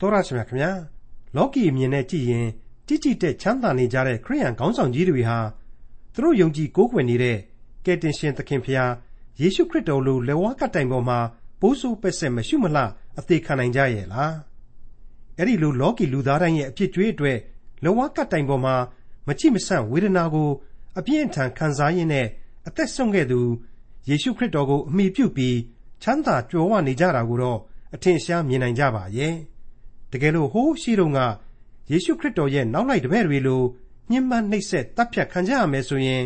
တော်ရရှိမြခင်ဗျာလောကီအမြင်နဲ့ကြည့်ရင်ကြည်ကြည်တဲ့ချမ်းသာနေကြတဲ့ခရိယန်ခေါင်းဆောင်ကြီးတွေဟာသူတို့ယုံကြည်ကိုးကွယ်နေတဲ့ကယ်တင်ရှင်သခင်ဖျားယေရှုခရစ်တော်လိုလက်ဝါးကတိုင်ပေါ်မှာပိုးဆိုးပက်ဆက်မရှိမလှအသေးခံနိုင်ကြရဲ့လားအဲ့ဒီလိုလောကီလူသားတိုင်းရဲ့အဖြစ်ကြွေးအတွက်လက်ဝါးကတိုင်ပေါ်မှာမချိမဆန့်ဝေဒနာကိုအပြင်းအထန်ခံစားရင်းနဲ့အသက်ဆုံးခဲ့သူယေရှုခရစ်တော်ကိုအမိပြုပြီးချမ်းသာကြွယ်ဝနေကြတာကိုတော့အထင်ရှားမြင်နိုင်ကြပါရဲ့ တကယ်လို့ဟိုးရှိတုန်းကယေရှုခရစ်တော်ရဲ့နောက်လိုက်တပည့်တွေလိုညှဉ်းပန်းနှိပ်စက်တပ်ဖြတ်ခံကြရမယ်ဆိုရင်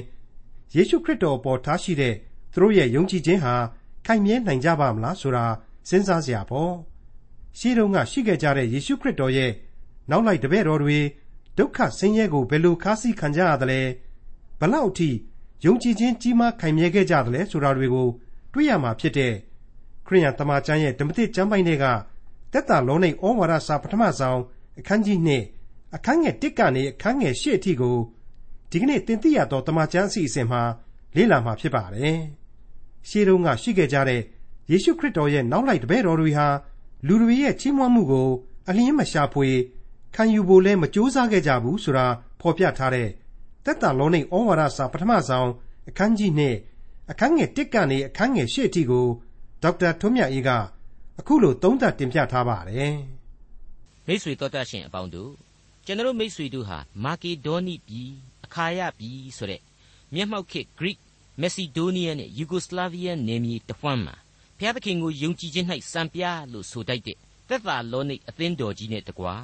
ယေရှုခရစ်တော်ပေါ်ထားရှိတဲ့သူတို့ရဲ့ယုံကြည်ခြင်းဟာခိုင်မြဲနိုင်ကြပါမလားဆိုတာစဉ်းစားစရာပေါ့ရှိတုန်းကရှိခဲ့ကြတဲ့ယေရှုခရစ်တော်ရဲ့နောက်လိုက်တပည့်တော်တွေဒုက္ခဆင်းရဲကိုဘယ်လိုခါးစည်းခံကြရသလဲဘလောက်အထိယုံကြည်ခြင်းကြီးမားခိုင်မြဲခဲ့ကြသလဲဆိုတာတွေကို တွေ့ရမှာဖြစ်တဲ့ခရိယန်တမန်ကျမ်းရဲ့ဓမ္မသစ်ကျမ်းပိုင်းတွေက တက်တာလုံးနေဩဝါဒစာပထမဆုံးအခန်းကြီး2အခန်းငယ်1ကနေအခန်းငယ်8အထိကိုဒီကနေ့သင်သိရသောတမန်ကျမ်းအစီအစဉ်မှာလေ့လာမှာဖြစ်ပါတယ်။ရှေးတုန်းကရှိခဲ့ကြတဲ့ယေရှုခရစ်တော်ရဲ့နောက်လိုက်တပည့်တော်တွေဟာလူတွေရဲ့ချီးမွမ်းမှုကို အလျင်းမရှာဖွေခံယူဖို့လည်းမကြိုးစားခဲ့ကြဘူးဆိုတာဖော်ပြထားတဲ့တက်တာလုံးနေဩဝါဒစာပထမဆုံးအခန်းကြီး2အခန်းငယ်1ကနေအခန်းငယ်8အထိကိုဒေါက်တာထွန်းမြတ်အေးက အခုလိုသုံးသပ်တင်ပြထားပါတယ်မိတ်ဆွေတော်တတ်ရှင်အပေါင်းတို့ကျွန်တော်မိတ်ဆွေတို့ဟာမာကေဒေါနိပြည်အခါယပြည်ဆိုတဲ့မျက်မှောက်ခေတ် Greek Macedonia နဲ့ Yugoslavia နယ်မြေတဝမ်းမှာဘုရားသခင်ကိုယုံကြည်ခြင်း၌စံပြလို့ဆိုတိုက်တဲ့သက်သာလောနိအသင်းတော်ကြီးနဲ့တကွာ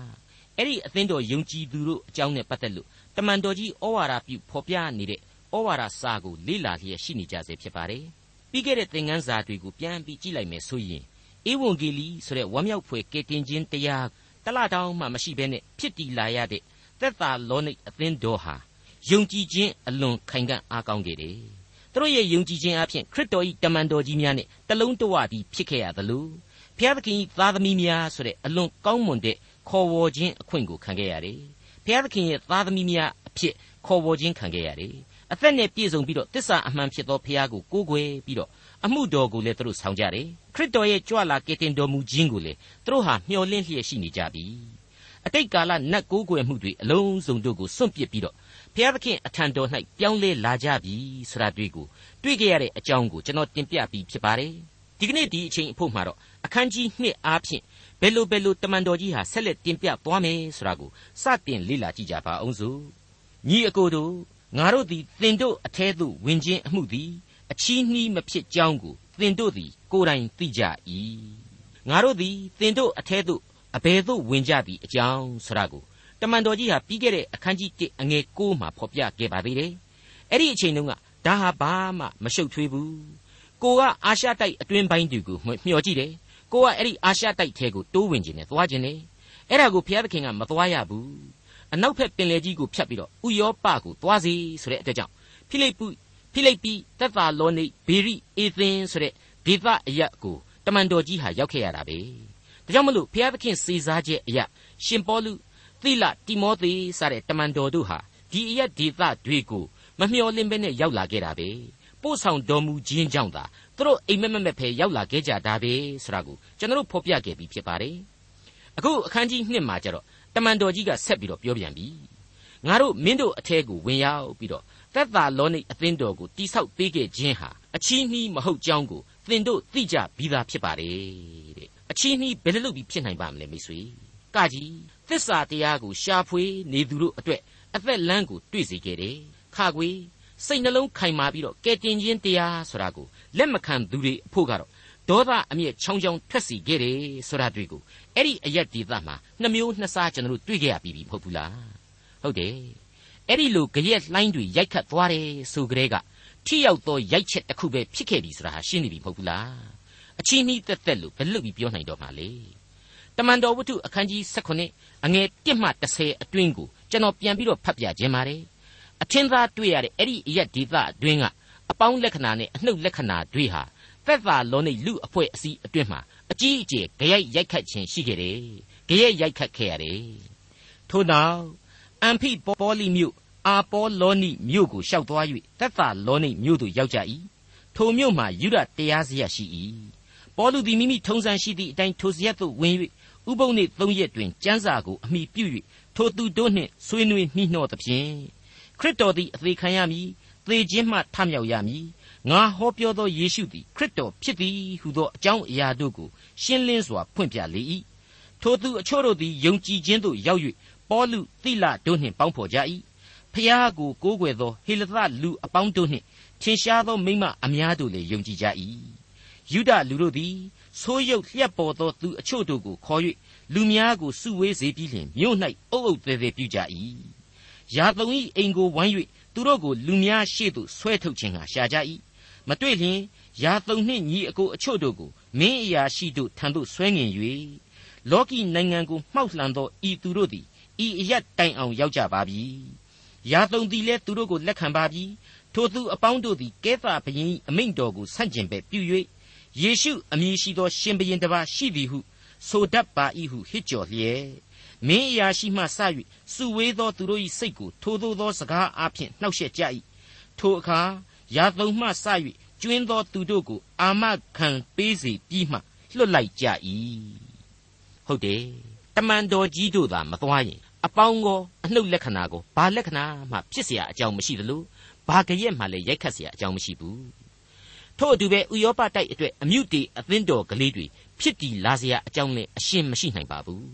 အဲ့ဒီအသင်းတော်ယုံကြည်သူတို့အကြောင်းနဲ့ပတ်သက်လို့တမန်တော်ကြီးဩဝါဒပြုဖော်ပြနေတဲ့ဩဝါဒစာကိုလေ့လာလျက်ရှိနေကြစေဖြစ်ပါတယ်ပြီးခဲ့တဲ့သင်ခန်းစာတွေကိုပြန်ပြီးကြည့်လိုက်မယ်ဆိုရင် ဧဝံဂေလိဆိုတဲ့ဝမ်းမြောက်ဖွယ်ကယ်တင်ခြင်းတရားတလတောင်းမှမရှိဘဲနဲ့ဖြစ်တည်လာရတဲ့သက်သာလောနိအသင်းတော်ဟာယုံကြည်ခြင်းအလွန်ခိုင်ခံ့အားကောင်းခဲ့တယ်။သူတို့ရဲ့ယုံကြည်ခြင်းအပြင်ခရစ်တော်၏တမန်တော်ကြီးများနဲ့တလုံးတဝပြီးဖြစ်ခဲ့ရသလိုဘုရားသခင်၏သားသမီးများဆိုတဲ့အလွန်ကောင်းမွန်တဲ့ခေါ်ဝေါ်ခြင်းအခွင့်ကိုခံခဲ့ရတယ်။ဘုရားသခင်ရဲ့သားသမီးများအဖြစ်ခေါ်ဝေါ်ခြင်းခံခဲ့ရတယ်။အသက်နဲ့ပြည့်စုံပြီးတော့တစ္ဆာအမှန်ဖြစ်သောဘုရားကိုကိုးကွယ်ပြီးတော့ အမှုတော်ကိုလည်းသူတို့ဆောင်ကြတယ်ခရစ်တော်ရဲ့ကြွလာကယ်တင်တော်မူခြင်းကိုလည်းသူတို့ဟာမျှော်လင့်လျက်ရှိနေကြပြီအတိတ်ကာလနတ်ကိုးကွယ်မှုတွေအလုံးစုံတို့ကိုစွန့်ပစ်ပြီးတော့ဘုရားသခင်အထံတော်၌ပြောင်းလဲလာကြပြီဆိုတာတွေ့ကိုတွေ့ကြရတဲ့အကြောင်းကိုကျွန်တော်တင်ပြပြီးဖြစ်ပါတယ်ဒီကနေ့ဒီအချိန်အဖို့မှာတော့အခန်းကြီး2အားဖြင့်ဘယ်လိုဘယ်လိုတမန်တော်ကြီးဟာဆက်လက်တင်ပြသွားမယ်ဆိုတာကိုစတင်လေ့လာကြည့်ကြပါအောင်စို့ညီအကိုတို့ငါတို့သည်သင်တို့အထဲသို့ဝင်ခြင်းအမှုသည် အချီးနှီးမဖြစ်ကြောင်းကိုသင်တို့သည်ကိုယ်တိုင်သိကြ၏ငါတို့သည်သင်တို့အထဲသို့အဘယ်သို့ဝင်ကြသည်အကြောင်းဆိုရကိုတမန်တော်ကြီးဟာပြီးခဲ့တဲ့အခန်းကြီး1အငယ်9မှာဖော်ပြခဲ့ပါသေးတယ်အဲ့ဒီအချိန်တုန်းကဒါဟာဘာမှမရှုပ်ထွေးဘူးကိုကအာရှတိုက်အတွင်းပိုင်းတူကိုမျှော်ကြည့်တယ်ကိုကအဲ့ဒီအာရှတိုက်ထဲကိုတိုးဝင်ခြင်းနဲ့သွားခြင်းနဲ့အဲ့ဒါကိုဘုရားသခင်ကမသွားရဘူးအနောက်ဘက်ပင်လယ်ကြီးကိုဖြတ်ပြီးတော့ဥယောပကိုသွားစီဆိုတဲ့အတွက်ကြောင့်ဖိလိပ္ပု ဖိလိပ္ပိသက်သာလောနိဘေရိအေသင်ဆိုတဲ့ဒေသအရက်ကိုတမန်တော်ကြီးဟာရောက်ခဲ့ရတာပဲဒါကြောင့်မလို့ဘုရားသခင်စေစားခြင်းအရက်ရှင်ပေါလုသီလတိမောသေစတဲ့တမန်တော်တို့ဟာဒီအရက်ဒေသတွေကိုမမျှော်လင့်ဘဲနဲ့ရောက်လာခဲ့တာပဲပို့ဆောင်တော်မူခြင်းကြောင့်သာသူတို့အိမ်မက်မက်မက်ဖယ်ရောက်လာခဲ့ကြတာပဲဆိုတာကိုကျွန်တော်ဖော်ပြခဲ့ပြီးဖြစ်ပါတယ်အခုအခန်းကြီး1မှာကျတော့တမန်တော်ကြီးကဆက်ပြီးတော့ပြောပြန်ပြီငါတို့မင်းတို့အထဲကိုဝင်ရောက်ပြီးတော့ သက်သာလောနိအသင်းတော်ကိုတိဆောက်ပေးခဲ့ခြင်းဟာအချီးနှီးမဟုတ်ကြောင်းကိုသင်တို့သိကြပြီးသားဖြစ်ပါတယ်တဲ့အချီးနှီးဘယ်လိုလုပ်ပြီးဖြစ်နိုင်ပါမလဲမိတ်ဆွေကကြီးသစ္စာတရားကိုရှာဖွေနေသူတို့အတွက်အသက်လမ်းကိုတွေ့စေခဲ့တယ်ခါကွေစိတ်နှလုံးခိုင်မာပြီးတော့ကဲတင်ခြင်းတရားဆိုတာကိုလက်မခံသူတွေအဖို့ကတော့ဒေါသအမျက်ချောင်းချောင်းထွက်စီခဲ့တယ်ဆိုတာတွေ့ကိုအဲ့ဒီအရက်ဒေသမှာနှမျိုးနှစ်စားကျွန်တော်တို့တွေ့ခဲ့ရပြီမဟုတ်ဘူးလားဟုတ်တယ် အဲ့ဒီလိုကြရက်လှိုင်းတွေရိုက်ခတ်သွားတယ်ဆိုကြတဲ့ကထိရောက်သောရိုက်ချက်တစ်ခုပဲဖြစ်ခဲ့ပြီဆိုတာဟာရှင်းနေပြီမဟုတ်ဘူးလားအချင်းနှီးသက်သက်လို့ဘယ်လို့ပြီးပြောနိုင်တော့မှာလဲတမန်တော်ဝတ္ထုအခန်းကြီး18အငယ်1မှ30အတွင်းကိုကျွန်တော်ပြန်ပြီးတော့ဖတ်ပြခြင်းပါတယ်အထင်သာတွေ့ရတဲ့အဲ့ဒီအရက်ဒေသအတွင်းကအပေါင်းလက္ခဏာနဲ့အနှုတ်လက္ခဏာတွေဟာသက်သာလုံးនៃလူအဖွဲ့အစည်းအတွင်းမှာအကြီးအကျယ်ကြရိုက်ရိုက်ခတ်ခြင်းရှိခဲ့တယ်ကြရိုက်ရိုက်ခတ်ခဲ့ရတယ်ထို့နောက် အမ်ဖိပေါလိမြို့အာပေါလောနိမြို့ကိုရှောက်သွား၍သက်သာလောနိမြို့သို့ရောက်ကြ၏ထိုမြို့မှာယူဒတရားစရရှိ၏ပေါလုသည်မိမိထုံစံရှိသည့်အတိုင်းထိုစရက်သို့ဝင်၍ဥပုံနေ့၃ရက်တွင်ကျမ်းစာကိုအမိပြု၍ထိုသူတို့နှင့်ဆွေးနွေးနှီးနှောသဖြင့်ခရစ်တော်သည်အသေးခံရမည်သေခြင်းမှထမြောက်ရမည်ငါဟောပြောသောယေရှုသည်ခရစ်တော်ဖြစ်သည်ဟုသောအကြောင်းအရာတို့ကိုရှင်းလင်းစွာဖွင့်ပြလေ၏ထိုသူအချို့တို့သည်ယုံကြည်ခြင်းသို့ရောက်၍ ပေါလုသိလတို့နှင့်ပေါင်းဖော်ကြ၏ဖျားကိုကိုးကွယ်သောဟေလသလူအပေါင်းတို့နှင့်ထင်ရှားသောမိမအများတို့လည်းယုံကြည်ကြ၏ယူဒလူတို့သည်ဆိုးရုပ်လျက်ပေါ်သောသူအချို့တို့ကိုခေါ်၍လူများကိုစုဝေးစေပြီးလျှင်မြို့၌အုပ်အုပ်သေးသေးပြုကြ၏ယာသုံး၏အိမ်ကိုဝိုင်း၍သူတို့ကိုလူများရှေ့သို့ဆွဲထုတ်ခြင်းဟာရှာကြ၏မတွေ့လျင်ယာသုံနှင့်ညီအကိုအချို့တို့ကိုမင်းအရာရှိတို့ထံသို့ဆွဲငင်၍လောကီနိုင်ငံကိုမှောက်လှန်သောဤသူတို့သည် ဤအရတိုင်အောင်ရောက်ကြပါပြီယာသုံသည်လည်းသူတို့ကိုလက်ခံပါပြီထိုသူအပေါင်းတို့သည်ကဲသာဘုရင်အမိန့်တော်ကိုဆန့်ကျင်ပဲပြု၍ယေရှုအမည်ရှိသောရှင်ဘုရင်တစ်ပါးရှိသည်ဟုဆိုတတ်ပါ၏ဟုဟစ်ကြော်လျက်မင်းအရာရှိမှစ၍စုဝေးသောသူတို့၏စိတ်ကိုထိုသို့သောစကားအားဖြင့်နှောက်ယှက်ကြ၏ထိုအခါယာသုံမှစ၍ကျွင်းသောသူတို့ကိုအာမခံပေးစေပြီးမှလွတ်လိုက်ကြ၏ဟုတ်တယ်တမန်တော်ကြီးတို့သာမသွားရင် အပေါင်းကောအနှုတ်လက္ခဏာကိုဘာလက္ခဏာမှဖြစ်เสียအကြောင်းမရှိသလိုဘာကြရက်မှလည်းရိုက်ခတ်เสียအကြောင်းမရှိဘူးထို့အတူပဲဥယောပတိုက်အတွက်အမြုတေအသင်းတော်ကလေးတွေဖြစ်တည်လာเสียအကြောင်းလည်းအရှင်းမရှိနိုင်ပါဘူး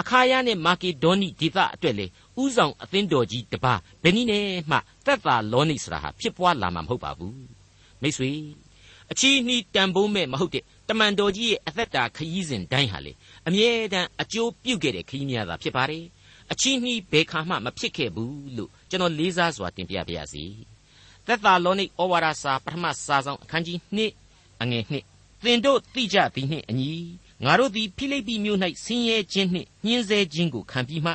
အခါယနဲ့မာကေဒေါနိဒေသအတွက်လေဥဆောင်အသင်းတော်ကြီးတပါဘယ်နည်းနဲ့မှသက်သာလောနိဆိုတာဟာဖြစ်ပွားလာမှာမဟုတ်ပါဘူးမိတ်ဆွေအချီးနှီးတန်ဖိုးမဲ့မဟုတ်တဲ့တမန်တော်ကြီးရဲ့အသက်တာခရီးစဉ်တိုင်းဟာလေအမြဲတမ်းအကျိုးပြုခဲ့တဲ့ခရီးများသာဖြစ်ပါတယ် အချီးနှီးဘယ်ခါမှမဖြစ်ခဲ့ဘူးလို့ကျွန်တော်လေးစားစွာတင်ပြပါရစေသက်သာလောနိဩဝါဒစာပထမစာဆောင်အခန်းကြီး2အငယ်2သင်တို့သိကြသည်နှင့်အညီငါတို့သည်ဖိလိပ္ပိမြို့၌ဆင်းရဲခြင်းနှင့်ညှင်းဆဲခြင်းကိုခံပြီးမှ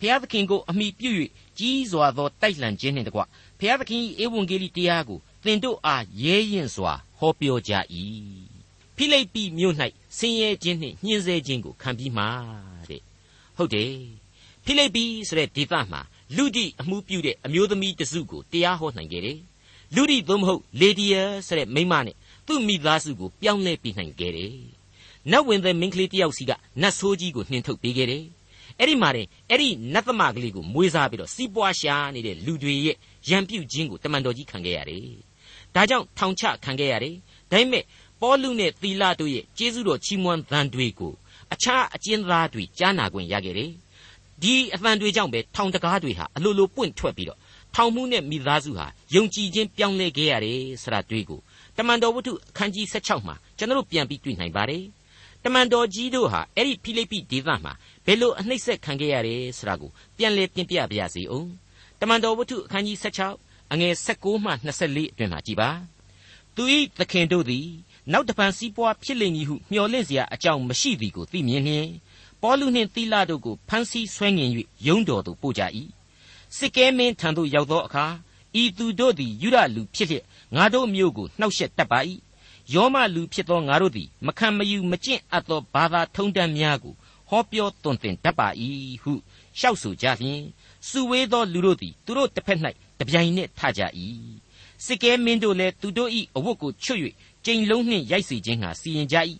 ဘုရားသခင်ကိုအမိပြု၍ကြီးစွာသောတိုက်လှန်ခြင်းနှင့်တကွဘုရားသခင်၏ဧဝံဂေလိတရားကိုသင်တို့အားရဲရင်စွာဟောပြောကြ၏ဖိလိပ္ပိမြို့၌ဆင်းရဲခြင်းနှင့်ညှင်းဆဲခြင်းကိုခံပြီးမှတဲ့ဟုတ်တယ် ဖိလိပ္ပိဆိုတဲ့ဒေသမှာလူတိအမှုပြုတဲ့အမျိုးသမီးတစုကိုတရားဟောနိုင်ခဲ့တယ်လူတိသို့မဟုတ်လေဒီယာဆိုတဲ့မိန်းမနဲ့သူ့မိသားစုကိုပြောင်းလဲပြနိုင်ခဲ့တယ်နတ်ဝင်တဲ့မိန်းကလေးတယောက်စီကနတ်ဆိုးကြီးကိုနှင်ထုတ်ပေးခဲ့တယ်အဲ့ဒီမှာတဲ့အဲ့ဒီနတ်သမကလေးကိုမွေးစားပြီးတော့စီးပွားရှာနေတဲ့လူတွေရဲ့ရံပြုတ်ခြင်းကိုတမန်တော်ကြီးခံခဲ့ရတယ်ဒါကြောင့်ထောင်ချခံခဲ့ရတယ်ဒါပေမဲ့ပေါလုနဲ့သီလတို့ရဲ့ကျေးဇူးတော်ချီးမွမ်းသံတွေကိုအခြားအကျဉ်းသားတွေကြားနာခွင့်ရခဲ့တယ် ဒီအသံတွေကြောင့်ပဲထောင်တကားတွေဟာအလိုလိုပွင့်ထွက်ပြီးတော့ထောင်မှုနဲ့မိသားစုဟာယုံကြည်ခြင်းပြောင်းလဲခဲ့ရတယ်ဆိုတာတွေ့ကိုတမန်တော်ဝတ္ထုအခန်းကြီး16မှာကျွန်တော်တို့ပြန်ပြီးတွေ့နိုင်ပါတယ်တမန်တော်ကြီးတို့ဟာအဲ့ဒီဖိလိပ္ပိဒေသမှာဘယ်လိုအနှိမ့်ဆက်ခံခဲ့ရတယ်ဆိုတာကိုပြန်လည်တင်ပြပါရစေအောင်တမန်တော်ဝတ္ထုအခန်းကြီး16အငယ်16မှ24အတွင်မှာကြည်ပါသူဤသခင်တို့သည်နောက်တပံစီးပွားဖြစ်လိမ့်မည်ဟုမျှော်လင့်เสียအကြောင်းမရှိသည်ကိုသိမြင်လျင် ပေါလုနှင့်သီလတို့ကိုဖမ်းဆီးဆွဲငင်၍ယုံတော်သို့ပို့ကြ၏စစ်ကဲမင်းထံသို့ရောက်သောအခါဤသူတို့သည်ယူရလူဖြစ်လျက်ငါတို့မျိုးကိုနှောက်ယှက်တတ်ပါ၏ယောမလူဖြစ်သောငါတို့သည်မခံမယူမကျင့်အပ်သောဘာသာထုံးတမ်းများကိုဟောပြောသွန်သင်တတ်ပါ၏ဟုလျှောက်ဆိုကြလျင်စုဝေးသောလူတို့သည်သူတို့တစ်ဖက်၌တပြိုင်နက်ထကြ၏စစ်ကဲမင်းတို့လည်းသူတို့၏အဝတ်ကိုချွတ်၍ကြိမ်လုံးနှင့်ရိုက်စီခြင်းဟာစီရင်ကြ၏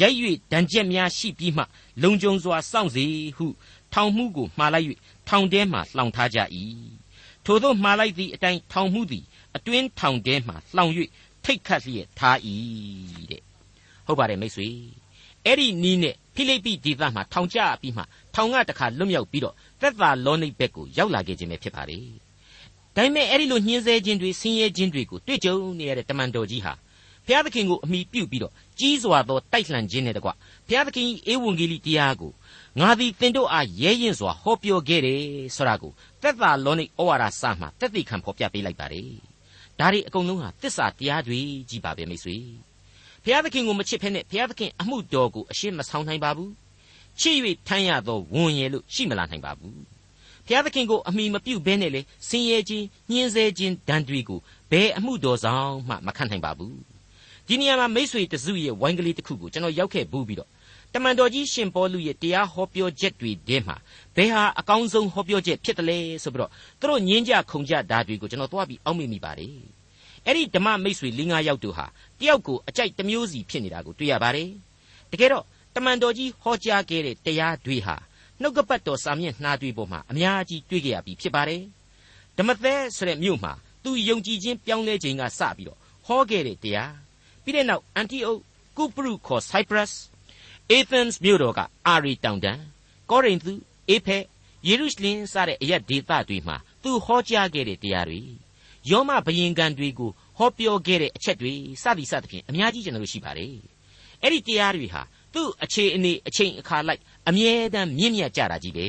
ရိုက်၍ဒဏ်ချက်များရှိပြီးမှ လုံခြုံစွာစောင့်စေဟုထောင်မှုကိုမှားလိုက်၍ထောင်ထဲမှလှောင်ထားကြ၏ထိုသို့မှားလိုက်သည့်အတိုင်းထောင်မှုသည်အတွင်းထောင်ထဲမှလှောင်၍ထိတ်ခတ်လျက်ထား၏တဲ့ဟုတ်ပါတယ်မိတ်ဆွေအဲ့ဒီနီးနဲ့ဖိလိပ္ပိဒေသမှာထောင်ကျပြီးမှထောင်ကတခါလွတ်မြောက်ပြီးတော့သက်သာလောနိဘက်ကိုရောက်လာခဲ့ခြင်းပဲဖြစ်ပါတယ်ဒါပေမဲ့အဲ့ဒီလိုညှင်းဆဲခြင်းတွေဆင်းရဲခြင်းတွေကိုတွေ့ကြုံနေရတဲ့တမန်တော်ကြီးဟာ ဘုရားသခင်ကိုအမိပြုပြီးတော့ကြီးစွာသောတိုက်လှန်ခြင်းနဲ့တကွဘုရားသခင်၏ဧဝံဂေလိတရားကိုငါသည်သင်တို့အားရဲရင်စွာဟောပြောခဲ့တယ်ဆိုတာကိုသက်သာလောနိဩဝါဒစာမှာတက်သိခံဖော်ပြပေးလိုက်ပါတယ်ဒါတွေအကုန်လုံးဟာသစ္စာတရားတွေကြီးပါပဲမိတ်ဆွေဘုရားသခင်ကိုမချစ်ဖ ೇನೆ ဘုရားသခင်အမှုတော်ကိုအရှင်းမဆောင်နိုင်ပါဘူးချစ်၍ထမ်းရသောဝန်ရည်လို့ရှိမလာနိုင်ပါဘူးဘုရားသခင်ကိုအမိမပြုတ်ဘဲနဲ့လေဆင်းရဲခြင်းညှင်းဆဲခြင်းဒဏ်တွေကိုဘယ်အမှုတော်ဆောင်မှမခံနိုင်ပါဘူး ဒီနေရာမှာမိษွေတစုရဲ့ဝိုင်းကလေးတစ်ခုကိုကျွန်တော်ရောက်ခဲ့ဘူးပြီးတော့တမန်တော်ကြီးရှင်ပေါလုရဲ့တရားဟောပြောချက်တွေထဲမှာဘယ်ဟာအကောင်းဆုံးဟောပြောချက်ဖြစ်တယ်လဲဆိုပြီးတော့သူတို့ညင်းကြခုန်ကြဓာတွေကိုကျွန်တော်သွားပြီးအောက်မေ့မိပါတယ်အဲ့ဒီဓမ္မမိတ်ဆွေ၄၅ယောက်တို့ဟာတယောက်ကိုအကြိုက်တစ်မျိုးစီဖြစ်နေတာကိုတွေ့ရပါတယ်တကယ်တော့တမန်တော်ကြီးဟောကြားခဲ့တဲ့တရားတွေဟာနှုတ်ကပတ်တော်စာမျက်နှာတွေပေါ်မှာအများကြီးတွေ့ကြရပြီဖြစ်ပါတယ်ဓမ္မသဲဆိုတဲ့မြို့မှာသူယုံကြည်ခြင်းပြောင်းလဲခြင်းကစပြီးတော့ဟောခဲ့တဲ့တရား ပြီးတဲ့နောက်အန်တီအုတ်ကုပရုခေါ် Cyprus Athens မြို့တော်ကအာရီတောင်တန်းကောရိန္သုအေဖက်ယေရုရှလင်စတဲ့အရက်ဒေသတွေမှာသူဟောကြားခဲ့တဲ့တရားတွေယောမဘယင်ကန်တွေကိုဟောပြောခဲ့တဲ့အချက်တွေစသည်စသဖြင့်အများကြီးကျွန်တော်တို့ရှိပါတယ်အဲ့ဒီတရားတွေဟာသူ့အခြေအနေအချိန်အခါလိုက်အမြဲတမ်းမြင့်မြတ်ကြတာကြီးပဲ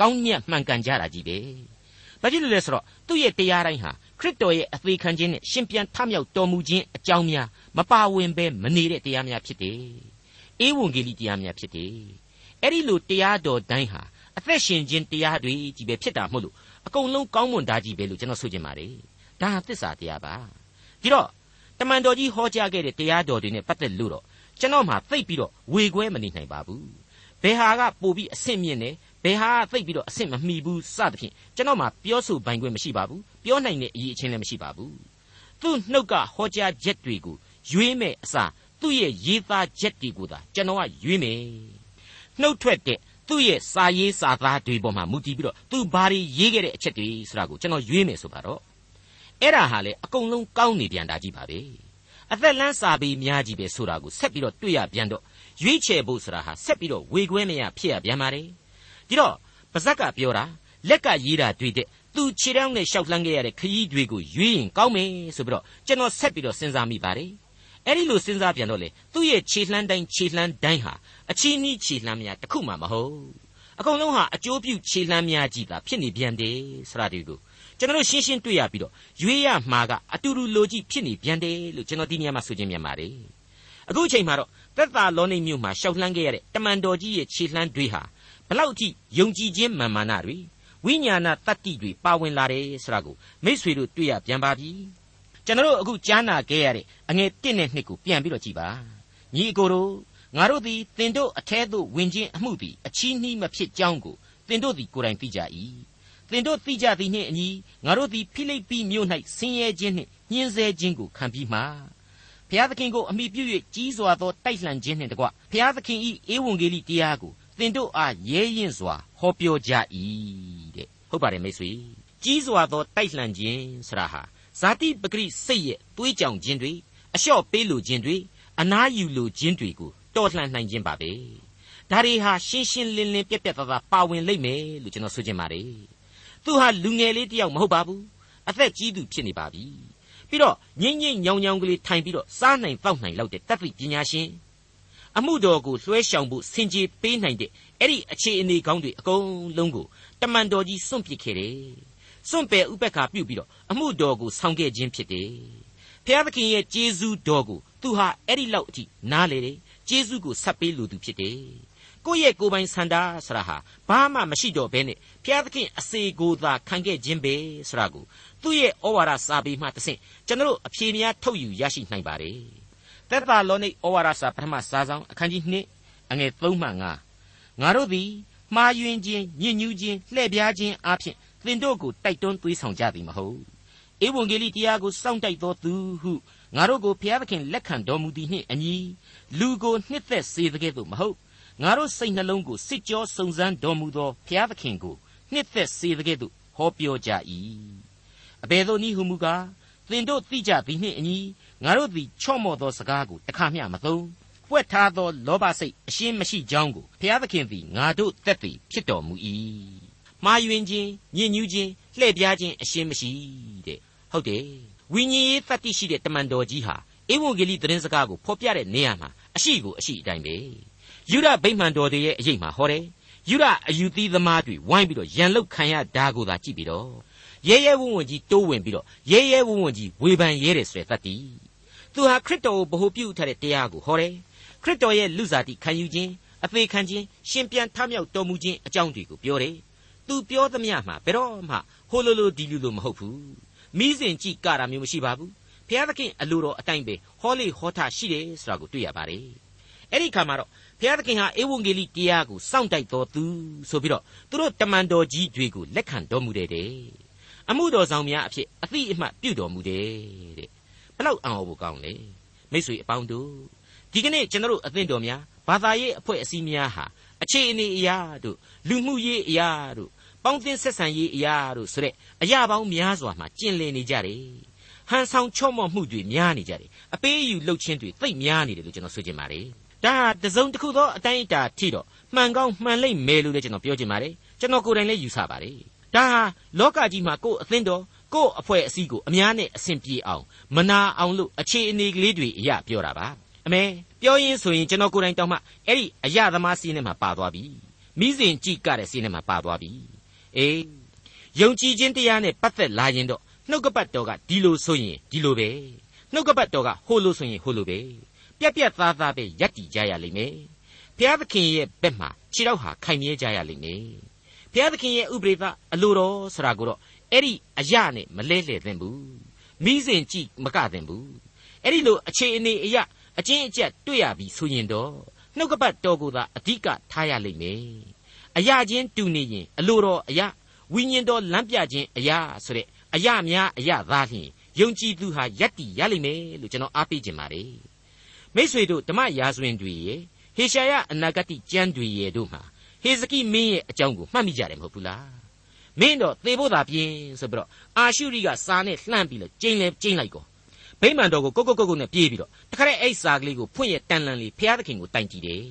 ကောင်းမြတ်မှန်ကန်ကြတာကြီးပဲဘာဖြစ်လို့လဲဆိုတော့သူ့ရဲ့တရားတိုင်းဟာ ခရစ်တော်ရဲ့အသေးခံခြင်းနဲ့ရှင်ပြန်ထမြောက်တော်မူခြင်းအကြောင်းများမပါဝင်ဘဲမနေတဲ့တရားများဖြစ်တယ်။ဧဝံဂေလိတရားများဖြစ်တယ်။အဲ့ဒီလိုတရားတော်တိုင်းဟာအသက်ရှင်ခြင်းတရားတွေကြီးပဲဖြစ်တာမဟုတ်လို့အကုန်လုံးကောင်းမွန်တာကြီးပဲလို့ကျွန်တော်ဆိုချင်ပါတယ်။ဒါဟာသစ္စာတရားပါ။ဒီတော့တမန်တော်ကြီးဟောကြားခဲ့တဲ့တရားတော်တွေနဲ့ပတ်သက်လို့တော့ကျွန်တော်မှသိပ်ပြီးတော့ဝေခွဲမနေနိုင်ပါဘူး။ဘယ်ဟာကပိုပြီးအဆင့်မြင့်နေဘယ်ဟာသိပ်ပြီးတော့အဆင့်မမီဘူးစသဖြင့်ကျွန်တော်မှပြောဆိုပိုင်ခွင့်မရှိပါဘူး ပြောနိုင်တဲ့အရေးအချင်းလည်းမရှိပါဘူးသူ့နှုတ်ကဟောကြားချက်တွေကိုရွေးမဲ့အစားသူ့ရဲ့ရေးသားချက်တွေကိုသာကျွန်တော်ကရွေးမယ်နှုတ်ထွက်တဲ့သူ့ရဲ့စာရေးစာသားတွေပေါ်မှာမူတည်ပြီးတော့သူဘာတွေရေးခဲ့တဲ့အချက်တွေဆိုတာကိုကျွန်တော်ရွေးမယ်ဆိုပါတော့အဲ့ဒါဟာလေအကုန်လုံးကောင်းနေပြန်တာကြီးပါပဲအသက်လန်းစာပေများကြီးပဲဆိုတာကိုဆက်ပြီးတော့တွေ့ရပြန်တော့ရွေးချယ်ဖို့ဆိုတာဟာဆက်ပြီးတော့ဝေခွဲမရဖြစ်ရပြန်ပါတယ်ဒီတော့ပါဇက်ကပြောတာလက်ကရေးတာတွေ့တဲ့ သူခြေထောက်နဲ့ရှောက်လှမ်းခဲ့ရတဲ့ခရီးတွေကိုရွေးရင်ကောင်းမယ်ဆိုပြီးတော့ကျွန်တော်ဆက်ပြီးတော့စဉ်းစားမိပါတယ်အဲ့ဒီလိုစဉ်းစားပြန်တော့လေသူ့ရဲ့ခြေလှမ်းတိုင်းခြေလှမ်းတိုင်းဟာအချီးနှီးခြေလှမ်းများတစ်ခုမှမဟုတ်အကုန်လုံးဟာအကျိုးပြုခြေလှမ်းများကြီးသာဖြစ်နေပြန်တယ်ဆိုတာဒီကိုကျွန်တော်ရှင်းရှင်းတွေ့ရပြီးတော့ရွေးရမှာကအတူတူလိုကြီးဖြစ်နေပြန်တယ်လို့ကျွန်တော်ဒီနေရာမှာဆိုခြင်းမြန်ပါတယ်အခုအချိန်မှာတော့သက်သာလောနေမြို့မှာရှောက်လှမ်းခဲ့ရတဲ့တမန်တော်ကြီးရဲ့ခြေလှမ်းတွေဟာဘလောက်အထိယုံကြည်ခြင်းမာမာနတွေ ဝိညာဏတတ္တိတွေပါဝင်လာတယ်ဆိုတာကိုမိษွေတို့တွေ့ရပြန်ပါပြီကျွန်တော်တို့အခုကြားနာခဲ့ရတဲ့အငယ်1နဲ့2ကိုပြန်ပြီးတော့ကြည်ပါညီအကိုတို့ငါတို့သည်တင်တို့အထဲသို့ဝင်ခြင်းအမှုသည်အချီးနှီးမဖြစ်ကြောင်းကိုတင်တို့သည်ကိုယ်တိုင်သိကြ၏တင်တို့သိကြသည်နှင့်အညီငါတို့သည်ဖိလိပ္ပိမြို့၌ဆင်းရဲခြင်းနှင့်ညှင်းဆဲခြင်းကိုခံပြီးမှဘုရားသခင်ကိုအမိပြု၍ကြီးစွာသောတိုက်လှန်ခြင်းနှင့်တကွဘုရားသခင်၏ဧဝံဂေလိတရားကို သင်တို့အားရဲရင်စွာဟောပြောကြ၏တဲ့ဟုတ်ပါတယ်မိတ်ဆွေကြီးစွာသောတိုက်လှန်ခြင်းဆရာဟာဇာတိပဂရိစိတ်ရဲ့တွေးကြောင်ခြင်းတွေအလျှော့ပေးလိုခြင်းတွေအနားယူလိုခြင်းတွေကိုတော်လှန်နိုင်ခြင်းပါပဲဒါတွေဟာရှင်းရှင်းလင်းလင်းပြက်ပြက်သားသားပါဝင်လိမ့်မယ်လို့ကျွန်တော်ဆိုချင်ပါတယ်သူဟာလူငယ်လေးတယောက်မဟုတ်ပါဘူးအသက်ကြီးသူဖြစ်နေပါပြီပြီးတော့ငိမ့်ငိမ့်ညောင်ညောင်ကလေးထိုင်ပြီးတော့စားနိုင်တောက်နိုင်လောက်တဲ့တတ်သိပညာရှင် အမှုတော်ကိုလွှဲရှောင်ဖို့စင်ကြေပေးနိုင်တဲ့အဲ့ဒီအခြေအနေကောင်းတွေအကုန်လုံးကိုတမန်တော်ကြီးစွန့်ပစ်ခဲ့တယ်။စွန့်ပယ်ဥပက္ခပြုပြီးတော့အမှုတော်ကိုဆောင်ခဲ့ခြင်းဖြစ်တယ်။ဖျားသခင်ရဲ့ကျေးဇူးတော်ကိုသူဟာအဲ့ဒီလောက်အထိနားလေတယ်။ကျေးဇူးကိုဆက်ပေးလိုသူဖြစ်တယ်။ကိုယ့်ရဲ့ကိုယ်ပိုင်ဆန္ဒဆရာဟာဘာမှမရှိတော့ဘဲနဲ့ဖျားသခင်အစေကိုသာခံခဲ့ခြင်းပဲဆရာကိုသူ့ရဲ့ဩဝါဒစာပေမှတဆင့်ကျွန်တော်အဖြေများထုတ်ယူရရှိနိုင်ပါတယ်။ သက်သာလောနိဩဝါဒစာပထမစာဆောင်အခန်းကြီး2အငယ်3မှ5ငါတို့သည်မှားယွင်းခြင်းညစ်ညူးခြင်းလှည့်ပြားခြင်းအပြင်သင်တို့ကိုတိုက်တွန်းသွေးဆောင်ကြသည်မဟုတ်ဧဝံဂေလိတရားကိုစောင့်တိုက်သောသူဟုငါတို့ကိုဘုရားသခင်လက်ခံတော်မူသည်နှင့်အညီလူကိုနှစ်သက်စေသကဲ့သို့မဟုတ်ငါတို့စိတ်နှလုံးကိုစစ်ကြောစုံစမ်းတော်မူသောဘုရားသခင်ကိုနှစ်သက်စေသကဲ့သို့ဟောပြောကြ၏အဘယ်သို့နည်းဟုမူကား သင်တို့သိကြသည်နှင့်အညီငါတို့သည်ချော့မော့သောစကားကိုတခါမျှမသုံးပွက်ထားသောလောဘစိတ်အရှင်းမရှိကြောင်းကိုဘုရားသခင်သည်ငါတို့သက်သေဖြစ်တော်မူ၏မှားယွင်းခြင်းညစ်ညူးခြင်းလှည့်ပြားခြင်းအရှင်းမရှိတဲ့ဟုတ်တယ်ဝိညာဉ်ရေးတတ္တိရှိတဲ့တမန်တော်ကြီးဟာဧဝံဂေလိသတင်းစကားကိုဖော်ပြတဲ့နေရာမှာအရှိကိုအရှိအတိုင်းပဲယူရဗိမှန်တော်တွေရဲ့အရေးမှာဟောတယ်ယူရအယူသီးသမားတွေဝိုင်းပြီးတော့ရန်လုတ်ခံရတာကိုသာကြည့်ပြီးတော့ ရဲရဲဝံ့ဝံ့ကြီးတိုးဝင်ပြီးတော့ရဲရဲဝံ့ဝံ့ကြီးဝေဖန်ရဲတယ်ဆိုတဲ့တတ်တည်သူဟာခရစ်တော်ကိုဗဟုပြုထားတဲ့တရားကိုဟောတယ်ခရစ်တော်ရဲ့လူစားတိခံယူခြင်းအသေးခံခြင်းရှင်ပြန်ထမြောက်တော်မူခြင်းအကြောင်းတွေကိုပြောတယ်သူပြောသမျှမှာဘယ်တော့မှဟိုလိုလိုဒီလိုလိုမဟုတ်ဘူးမိစဉ်ကြည့်ကြတာမျိုးမရှိပါဘူးဘုရားသခင်အလိုတော်အတိုင်းပဲဟောလေဟောထားရှိတယ်ဆိုတာကိုတွေ့ရပါတယ်အဲ့ဒီခါမှာတော့ဘုရားသခင်ဟာဧဝံဂေလိတရားကိုစောင့်တိုက်တော်သူဆိုပြီးတော့သူတို့တမန်တော်ကြီးတွေကိုလက်ခံတော်မူတယ်တဲ့ အမှုတော်ဆောင်များအဖြစ်အသိအမှတ်ပြုတော်မူတယ်တဲ့ဘလောက်အံ့ဩဖို့ကောင်းလဲမိတ်ဆွေအပေါင်းတို့ဒီကနေ့ကျွန်တော်တို့အသင်းတော်များဘဘာသာရေးအဖွဲ့အစည်းများဟာအခြေအနေအရာတို့လူမှုရေးအရာတို့ပေါင်းသင်းဆက်ဆံရေးအရာတို့ဆိုတဲ့အရာပေါင်းများစွာမှာကျင်လည်နေကြတယ်ဟန်ဆောင်ချော့မော့မှုတွေများနေကြတယ်အပေးအယူလှုပ်ခြင်းတွေသိပ်များနေတယ်လို့ကျွန်တော်ဆိုချင်ပါတယ်ဒါဟာတစုံတစ်ခုသောအတိုင်းအတာထိတော့မှန်ကောင်းမှန်လိမ့်မယ်လို့လည်းကျွန်တော်ပြောချင်ပါတယ်ကျွန်တော်ကိုယ်တိုင်လည်းယူဆပါတယ် ဒါဟာလောကကြီးမှာကိုယ်အသင်းတော်ကိုယ့်အဖွဲ့အစည်းကိုအများနဲ့အဆင်ပြေအောင်မနာအောင်လို့အခြေအနေကလေးတွေအရာပြောတာပါအမေပြောရင်းဆိုရင်ကျွန်တော်ကိုယ်တိုင်တောင်းမှအဲ့ဒီအရာသမားစီးနေမှာပါသွားပြီမိစဉ်ကြည့်ကြတဲ့စီးနေမှာပါသွားပြီအေးယုံကြည်ခြင်းတရားနဲ့ပတ်သက်လာရင်တော့နှုတ်ကပတ်တော်ကဒီလိုဆိုရင်ဒီလိုပဲနှုတ်ကပတ်တော်ကဟိုလိုဆိုရင်ဟိုလိုပဲပြက်ပြက်သားသားပဲယက်တည်ကြရလိမ့်မယ်ဘုရားသခင်ရဲ့ဘက်မှာခြေတော့ဟာခိုင်မြဲကြရလိမ့်မယ် ဘုရားသခင်ရဲ့ဥပရိသအလိုတော်ဆိုတာကိုတော့အဲ့ဒီအရာနဲ့မလဲလှယ်သင့်ဘူးမိစဉ်ကြည့်မကသင့်ဘူးအဲ့ဒီလိုအခြေအနေအရာအချင်းအကျက်တွေ့ရပြီဆိုရင်တော့နှုတ်ကပတ်တော်ကိုသာအဓိကထားရလိမ့်မယ်အရာချင်းတူနေရင်အလိုတော်အရာဝိညာဉ်တော်လမ်းပြခြင်းအရာဆိုတဲ့အရာများအရာသားလျှင်ယုံကြည်သူဟာယက်တည်ရလိမ့်မယ်လို့ကျွန်တော်အားပေးခြင်းပါတယ်မိษွေတို့ဓမ္မရာဇဝင်တွေရဲ့ဟေရှာယအနာဂတိကျမ်းတွေရဲ့တို့မှာ ဟေဇကိမင်းရဲ့အကြောင်းကိုမှတ်မိကြတယ်မဟုတ်ဘူးလားမင်းတော့သေဖို့သာပြင်းဆိုပြီးတော့အာရှုရိကစာနဲ့လှမ်းပြီးလို့ကျင်းလဲကျင်းလိုက်ကောဗိမာန်တော်ကိုကိုကိုကိုကိုနဲ့ပြေးပြီးတော့တခါတည်းအဲ့စာကလေးကိုဖွင့်ရတန်လန်လေးဖျားသခင်ကိုတိုင်ကြည့်တယ်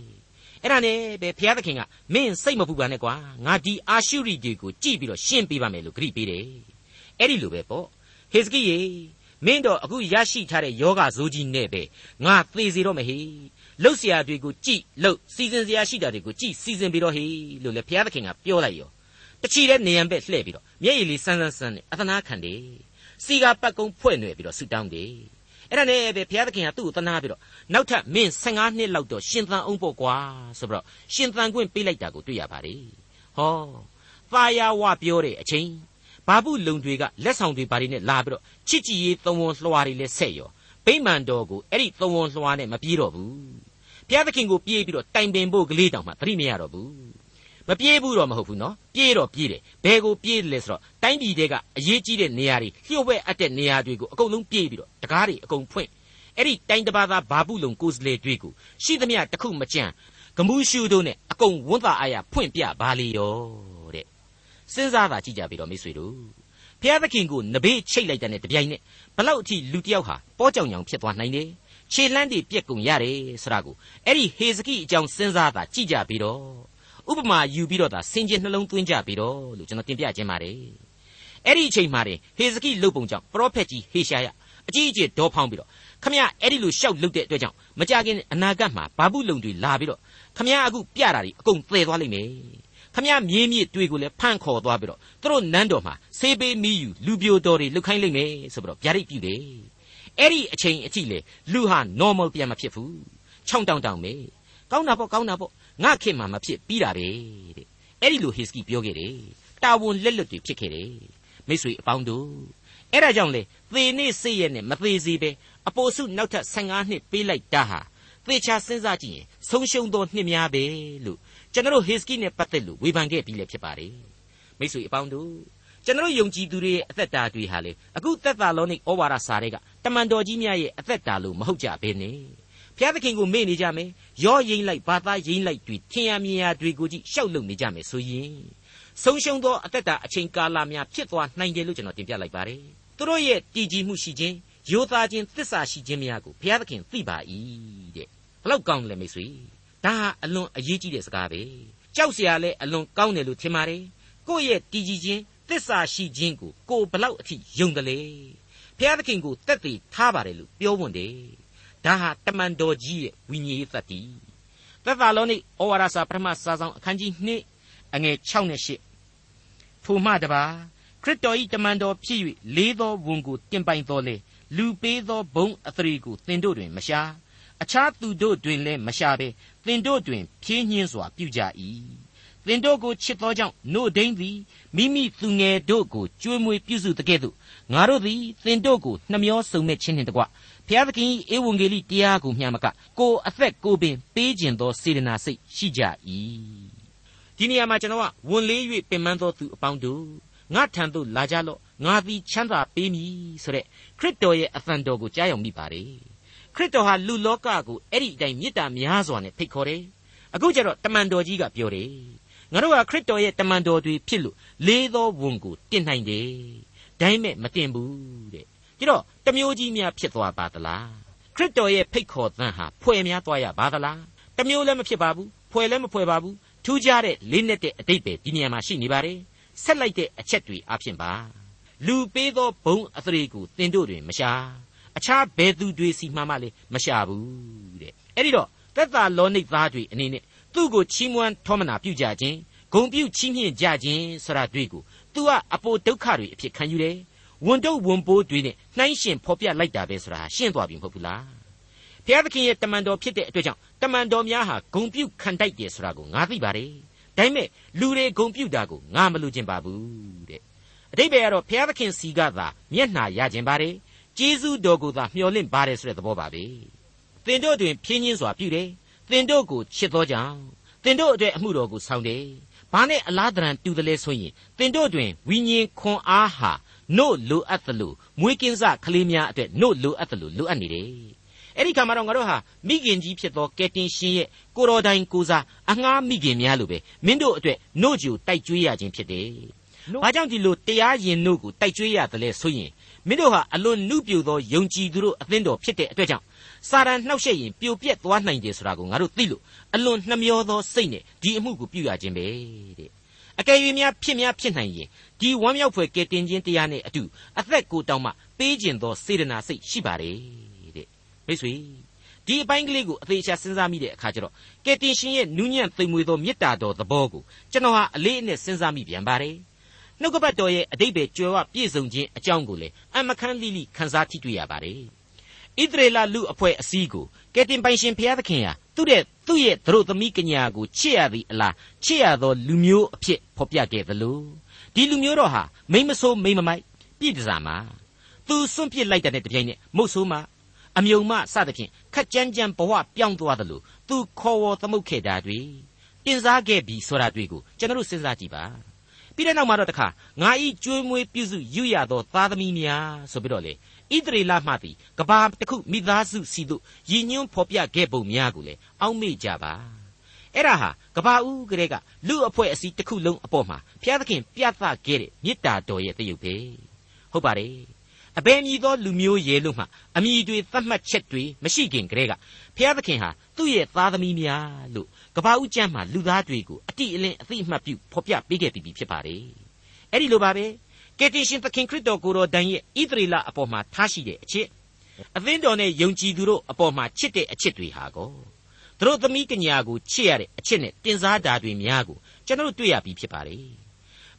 အဲ့ဒါနဲ့ပဲဖျားသခင်ကမင်းစိတ်မပူပါနဲ့ကွာငါဒီအာရှုရိတွေကိုကြည့်ပြီးတော့ရှင်းပေးပါမယ်လို့ဂရိပေးတယ်အဲ့ဒီလိုပဲပေါ့ဟေဇကိယေမင်းတော့အခုရရှိထားတဲ့ယောဂဇိုးကြီးနဲ့ပဲငါသေစီတော့မဟေ လှုပ်เสียတွေကိုကြည့်လှုပ်စီစဉ်เสียရှိတာတွေကိုကြည့်စီစဉ်ပြီးတော့ဟေလို့လေဘုရားသခင်ကပြောလိုက်ရောတချီတဲ့နေရန်ဘက်လှည့်ပြီးတော့မျက်ရည်လေးစမ်းစမ်းစမ်းနဲ့အသနာခံတယ်စီကပတ်ကုန်းဖွဲ့နွယ်ပြီးတော့ဆူတောင်းတယ်အဲ့ဒါနဲ့ပဲဘုရားသခင်ကသူ့ကိုသနာပြီးတော့နောက်ထပ်မင်း15နှစ်လောက်တော့ရှင်သန်အောင်ပေါ့ကွာဆိုပြီးတော့ရှင်သန်ခွင့်ပေးလိုက်တာကိုတွေ့ရပါတယ်ဟောသာယာဝပြောတဲ့အချိန်ဘာပုလုံတွေကလက်ဆောင်တွေဘာတွေနဲ့လာပြီးတော့ချစ်ကြည်ရေးသုံးဝန်လွှာတွေလဲဆက်ရောဗိမာန်တော်ကိုအဲ့ဒီသုံးဝန်လွှာနဲ့မပြေးတော့ဘူး ဘုရားသခင်ကိုပြေးပြီးတော့တိုင်ပင်ဖို့ကလေးတောင်မှသတိမရတော့ဘူးမပြေးဘူးတော့မဟုတ်ဘူးနော်ပြေးတော့ပြေးတယ်ဘယ်ကိုပြေးတယ်လဲဆိုတော့တိုင်းပြည်တဲကအရေးကြီးတဲ့နေရာတွေလျှို့ဝှက်အပ်တဲ့နေရာတွေကိုအကုန်လုံးပြေးပြီးတော့တကားတွေအကုန်ဖွင့်အဲ့ဒီတိုင်းတပါးသားဘာပုလုံကိုစလေတွေကိုရှိသမျှတစ်ခုမကြံဂမှုရှုတို့နဲ့အကုန်ဝန်တာအားရဖွင့်ပြပါလေရောတဲ့စဉ်းစားတာကြည့်ကြပြီတော့မိတ်ဆွေတို့ဖျားသခင်ကိုနဘေးချိတ်လိုက်တဲ့တပြိုင်နက်ဘလောက်အထိလူတယောက်ဟာပေါ်ကြောင်ကြောင်ဖြစ်သွားနိုင်တယ် ခြေလှမ်းတွေပြက်ကုန်ရတယ်ဆိုတာကိုအဲ့ဒီဟေဇကိအကြောင်းစဉ်းစားတာကြည့်ကြပြီတော့ဥပမာယူပြီးတော့သာစင်ကြင်နှလုံးသွင်းကြပြီတော့လို့ကျွန်တော်တင်ပြခြင်းပါတယ်အဲ့ဒီအချိန်မှာတင်ဟေဇကိလုတ်ပုံကြောင့်ပရောဖက်ကြီးဟေရှာယအကြီးအကျယ်ဒေါဖောင်းပြီးတော့ခမရအဲ့ဒီလိုရှောက်လုတ်တဲ့အတွက်ကြောင့်မကြခင်အနာဂတ်မှာဘာဘူးလုံတွေလာပြီးတော့ခမရအခုပြတာတွေအကုန်သေသွားလိမ့်မယ်ခမရမြေးမြစ်တွေကိုလည်းဖန့်ခေါ်သွားပြီးတော့သူတို့နန်းတော်မှာဆေးပေးမီးယူလူပြိုတော်တွေလုတ်ခိုင်းလိမ့်မယ်ဆိုပြီးတော့ဗျာဒိတ်ပြုတယ် အဲ့ဒီအချိန်အထိလေလူဟာ normal ပြန်မဖြစ်ဘူးချောင်းတောင်တောင်ပဲကောင်းတာပေါ့ကောင်းတာပေါ့ငါခင်မှာမဖြစ်ပြီးတာပဲတဲ့အဲ့ဒီလိုဟေစကီပြောခဲ့တယ်တာဝန်လက်လွတ်တွေဖြစ်ခဲ့တယ်မိတ်ဆွေအပေါင်းတို့အဲ့ဒါကြောင့်လေသေနေစိတ်ရဲ့နဲ့မသေးစေပဲအပိုစုနောက်ထပ်15နှစ်ပေးလိုက်တာဟာသေချာစဉ်းစားကြည့်ရင်ဆုံးရှုံးသောနှစ်များပဲလို့ကျွန်တော်ဟေစကီနဲ့ပတ်သက်လို့ဝေဖန်ခဲ့ပြီးလည်းဖြစ်ပါတယ်မိတ်ဆွေအပေါင်းတို့ကျွန်တော်ယုံကြည်သူတွေရဲ့အသက်တာတွေဟာလေအခုသက်တာလောနိဩဝါဒစာတွေက တမန်တော်ကြီးများရဲ့အသက်တာလို့မဟုတ်ကြဘဲနဲ့ဘုရားသခင်ကိုမေ့နေကြမယ်ရော့ရင်လိုက်ဘာသာရင်လိုက်တွေထင်ရမြင်ရတွေကိုကြည့်ရှောက်လုံနေကြမယ်ဆိုရင်ဆုံးရှုံးသောအသက်တာအချိန်ကာလများဖြစ်သွားနိုင်တယ်လို့ကျွန်တော်တင်ပြလိုက်ပါတယ်သူတို့ရဲ့တည်ကြည်မှုရှိခြင်းရိုသားခြင်းသစ္စာရှိခြင်းများကိုဘုရားသခင်သိပါ၏တဲ့ဘလောက်ကောင်းလဲမိတ်ဆွေဒါဟာအလွန်အရေးကြီးတဲ့စကားပဲကြောက်စရာလဲအလွန်ကောင်းတယ်လို့ထင်ပါတယ်ကိုယ့်ရဲ့တည်ကြည်ခြင်းသစ္စာရှိခြင်းကိုကိုဘလောက်အထိယုံတယ်လဲ ဘုရားသခင်ကိုတက်တည်ထားပါတယ်လို့ပြောဝန်တယ်ဒါဟာတမန်တော်ကြီးရဲ့ဝိညာဉ်ရေးသတ္တိသက်သာလောနိဩဝါဒစာပထမစာဆောင်အခန်းကြီး2အငယ်6နဲ့8ထိုမှတပါခရစ်တော်၏တမန်တော်ဖြစ်၍လေးသောဝန်ကိုတင်ပိုင်တော်လေလူပေးသောဘုံအသရေကိုသင်တို့တွင်မရှာအခြားသူတို့တွင်လည်းမရှာဘဲသင်တို့တွင်ဖြင်းညင်းစွာပြုကြ၏ သင်တို့ကိုချစ်သောကြောင့်နို့ဒိန်သည်မိမိသူငယ်တို့ကိုကြွေးမွေးပြုစုတကဲ့သို့ငါတို့သည်သင်တို့ကိုနှမျောစုံမဲ့ခြင်းနှင့်တကွဘုရားသခင်ဧဝံဂေလိတရားကိုမျှမကကိုအသက်ကိုပင်ပေးခြင်းသောစေတနာစိတ်ရှိကြ၏ဒီနေရာမှာကျွန်တော်ကဝန်လေး၍ပင်ပန်းသောသူအပေါင်းတို့ငါထံသို့လာကြလော့ငါသည်ချမ်းသာပေးမည်ဆိုတဲ့ခရစ်တော်ရဲ့အသံတော်ကိုကြားရောက်မိပါတယ်ခရစ်တော်ဟာလူလောကကိုအဲ့ဒီအတိုင်းမေတ္တာများစွာနဲ့ဖိတ်ခေါ်တယ်အခုကျတော့တမန်တော်ကြီးကပြောတယ် ငါတို့ဟာခရစ်တော်ရဲ့တမန်တော်တွေဖြစ်လို့လေးသောဝန်ကိုတင်နိုင်တယ်ဒါပေမဲ့မတင်ဘူးတဲ့ကြတော့တမျိုးကြီးများဖြစ်သွားပါသလားခရစ်တော်ရဲ့ဖိတ်ခေါ်သံဟာဖွဲ့များသွားရပါသလားတမျိုးလည်းမဖြစ်ပါဘူးဖွဲ့လည်းမဖွဲ့ပါဘူးထူးခြားတဲ့လေးနဲ့တဲ့အတိတ်ပဲဒီနေရာမှာရှိနေပါတယ်ဆက်လိုက်တဲ့အချက်တွေအဖြစ်ပါလူပေးသောဘုံအသရေကိုတင်တို့တွင်မရှာအခြားဘယ်သူတွေစီမှမှလည်းမရှာဘူးတဲ့အဲ့ဒီတော့သက်သာလောနိတ်သားတွေအနေနဲ့ သူ့ကိုချီးမွမ်းထောမနာပြုကြခြင်းဂုံပြုချီးမြှင့်ကြခြင်းဆိုတာတွေ့ကိုသူကအပိုဒုက္ခတွေအဖြစ်ခံယူတယ်ဝန်တုပ်ဝန်ပိုးတွေနဲ့နှိုင်းရှင်ဖော်ပြလိုက်တာပဲဆိုတာရှင်းသွားပြီမဟုတ်ဘူးလားဘုရားသခင်ရဲ့တမန်တော်ဖြစ်တဲ့အတွက်ကြောင့်တမန်တော်များဟာဂုံပြုခံတိုက်တယ်ဆိုတာကိုငါသိပါတယ်ဒါပေမဲ့လူတွေဂုံပြုတာကိုငါမလိုချင်ပါဘူးတဲ့အတိတ်ပဲကတော့ဘုရားသခင်စီကသာမျက်နှာရခြင်းပါတယ်ကျေးဇူးတော်ကိုသာမျှော်လင့်ပါတယ်ဆိုတဲ့သဘောပါပဲသင်တို့တွင်ဖြင်းချင်းစွာပြုတယ် သင်တို့ကိုချစ်သောကြောင့်သင်တို့အတွက်အမှုတော်ကိုဆောင်တယ်ဘာနဲ့အလားတရန်တူတယ်လဲဆိုရင်သင်တို့တွင်ဝိညာဉ်ခွန်အားဟာနို့လိုအပ်သလိုမွေးကင်းစကလေးများအတွက်နို့လိုအပ်သလိုလိုအပ်နေတယ်အဲ့ဒီခါမှာတော့ငါတို့ဟာမိခင်ကြီးဖြစ်သောကယ်တင်ရှင်ရဲ့ကိုတော်တိုင်ကိုစားအငှားမိခင်များလိုပဲမင်းတို့အတွက်နို့ကြူတိုက်ကြွေးရခြင်းဖြစ်တယ်။ဘာကြောင့်ဒီလိုတရားရင်နို့ကိုတိုက်ကြွေးရတယ်လဲဆိုရင်မင်းတို့ဟာအလွန်နှုပြိုသောယုံကြည်သူတို့အသင်းတော်ဖြစ်တဲ့အတွက်ကြောင့် စာရန်နှောက်ရှက်ရင်ပြိုပြက်သွားနိုင်တယ်ဆိုတာကိုငါတို့သိလို့အလွန်နှမျောသောစိတ်နဲ့ဒီအမှုကိုပြုရခြင်းပဲတဲ့အကယ်၍များဖြစ်များဖြစ်နိုင်ရင်ဒီဝမ်းမြောက်ဖွယ်ကယ်တင်ခြင်းတရားနဲ့အတူအသက်ကိုတောင်မှပေးခြင်းသောစေတနာစိတ်ရှိပါတယ်တဲ့မိတ်ဆွေဒီအပိုင်းကလေးကိုအသေးချာစဉ်းစားမိတဲ့အခါကျတော့ကယ်တင်ရှင်ရဲ့နူးညံ့သိမ်မွေသောမေတ္တာတော်သဘောကိုကျွန်တော်ဟာအလေးအနက်စဉ်းစားမိပြန်ပါတယ်နှုတ်ကပတ်တော်ရဲ့အတိတ်ပဲကြွယ်ဝပြည့်စုံခြင်းအကြောင်းကိုလည်းအမခန်းလိလိခန်းစားထိတွေ့ရပါတယ် ဣသရေလလူအဖွဲ့အစည်းကိုကယ်တင်ပိုင်ရှင်ဘုရားသခင်ဟာသူ့ရဲ့သူ့ရဲ့သတို့သမီးကညာကိုချစ်ရသည်အလားချစ်ရသောလူမျိုးအဖြစ်ဖော်ပြခဲ့သလိုဒီလူမျိုးတော်ဟာမိမဆိုးမိမမိုက်ပြည့်တစားမှာသူစွန့်ပစ်လိုက်တဲ့တပြိုင်နက်မုတ်ဆိုးမှာအမြုံမစသဖြင့်ခက်ကြမ်းကြမ်းဘဝပြောင်းသွားသလိုသူခေါ်ဝေါ်သမုတ်ခဲ့တာတွေတင်စားခဲ့ပြီဆိုတာတွေကိုကျွန်တော်စဉ်းစားကြည့်ပါပြီးတဲ့နောက်မှာတော့တခါငါဤကျွေးမွေးပြုစုယူရသောသားသမီးများဆိုပြီးတော့လေ ဣသရေလမှသည်ကဘာတစ်ခုမိသားစုစီတို့ရည်ညွှန်းဖော်ပြခဲ့ပုံများကိုလေအောက်မေ့ကြပါအဲ့ဒါဟာကဘာဦးကလေးကလူအဖွဲ့အစည်းတစ်ခုလုံးအပေါ်မှာဘုရားသခင်ပြသခဲ့တဲ့မေတ္တာတော်ရဲ့တရုပ်ပဲဟုတ်ပါတယ်အဘယ်မည်သောလူမျိုးရဲလို့မှအမိတွေသတ်မှတ်ချက်တွေမရှိခင်ကတည်းကဘုရားသခင်ဟာသူ့ရဲ့သားသမီးများလို့ကဘာဦးကျမ်းမှာလူသားတွေကိုအတိအလင်းအသိအမှတ်ပြုဖော်ပြပေးခဲ့ပြီးဖြစ်ပါတယ်အဲ့ဒီလိုပါပဲ ကယ်တင်ရှင်သခင်ခရစ်တော်ကိုယ်တော်တိုင်ရဲ့ဣသရေလအပေါ်မှာထားရှိတဲ့အချစ်အသင်းတော်နဲ့ယုံကြည်သူတို့အပေါ်မှာချစ်တဲ့အချစ်တွေဟာကောသူတို့သမီးကညာကိုချစ်ရတဲ့အချစ်နဲ့တင်စားတာတွေများကိုကျွန်တော်တို့တွေ့ရပြီးဖြစ်ပါတယ်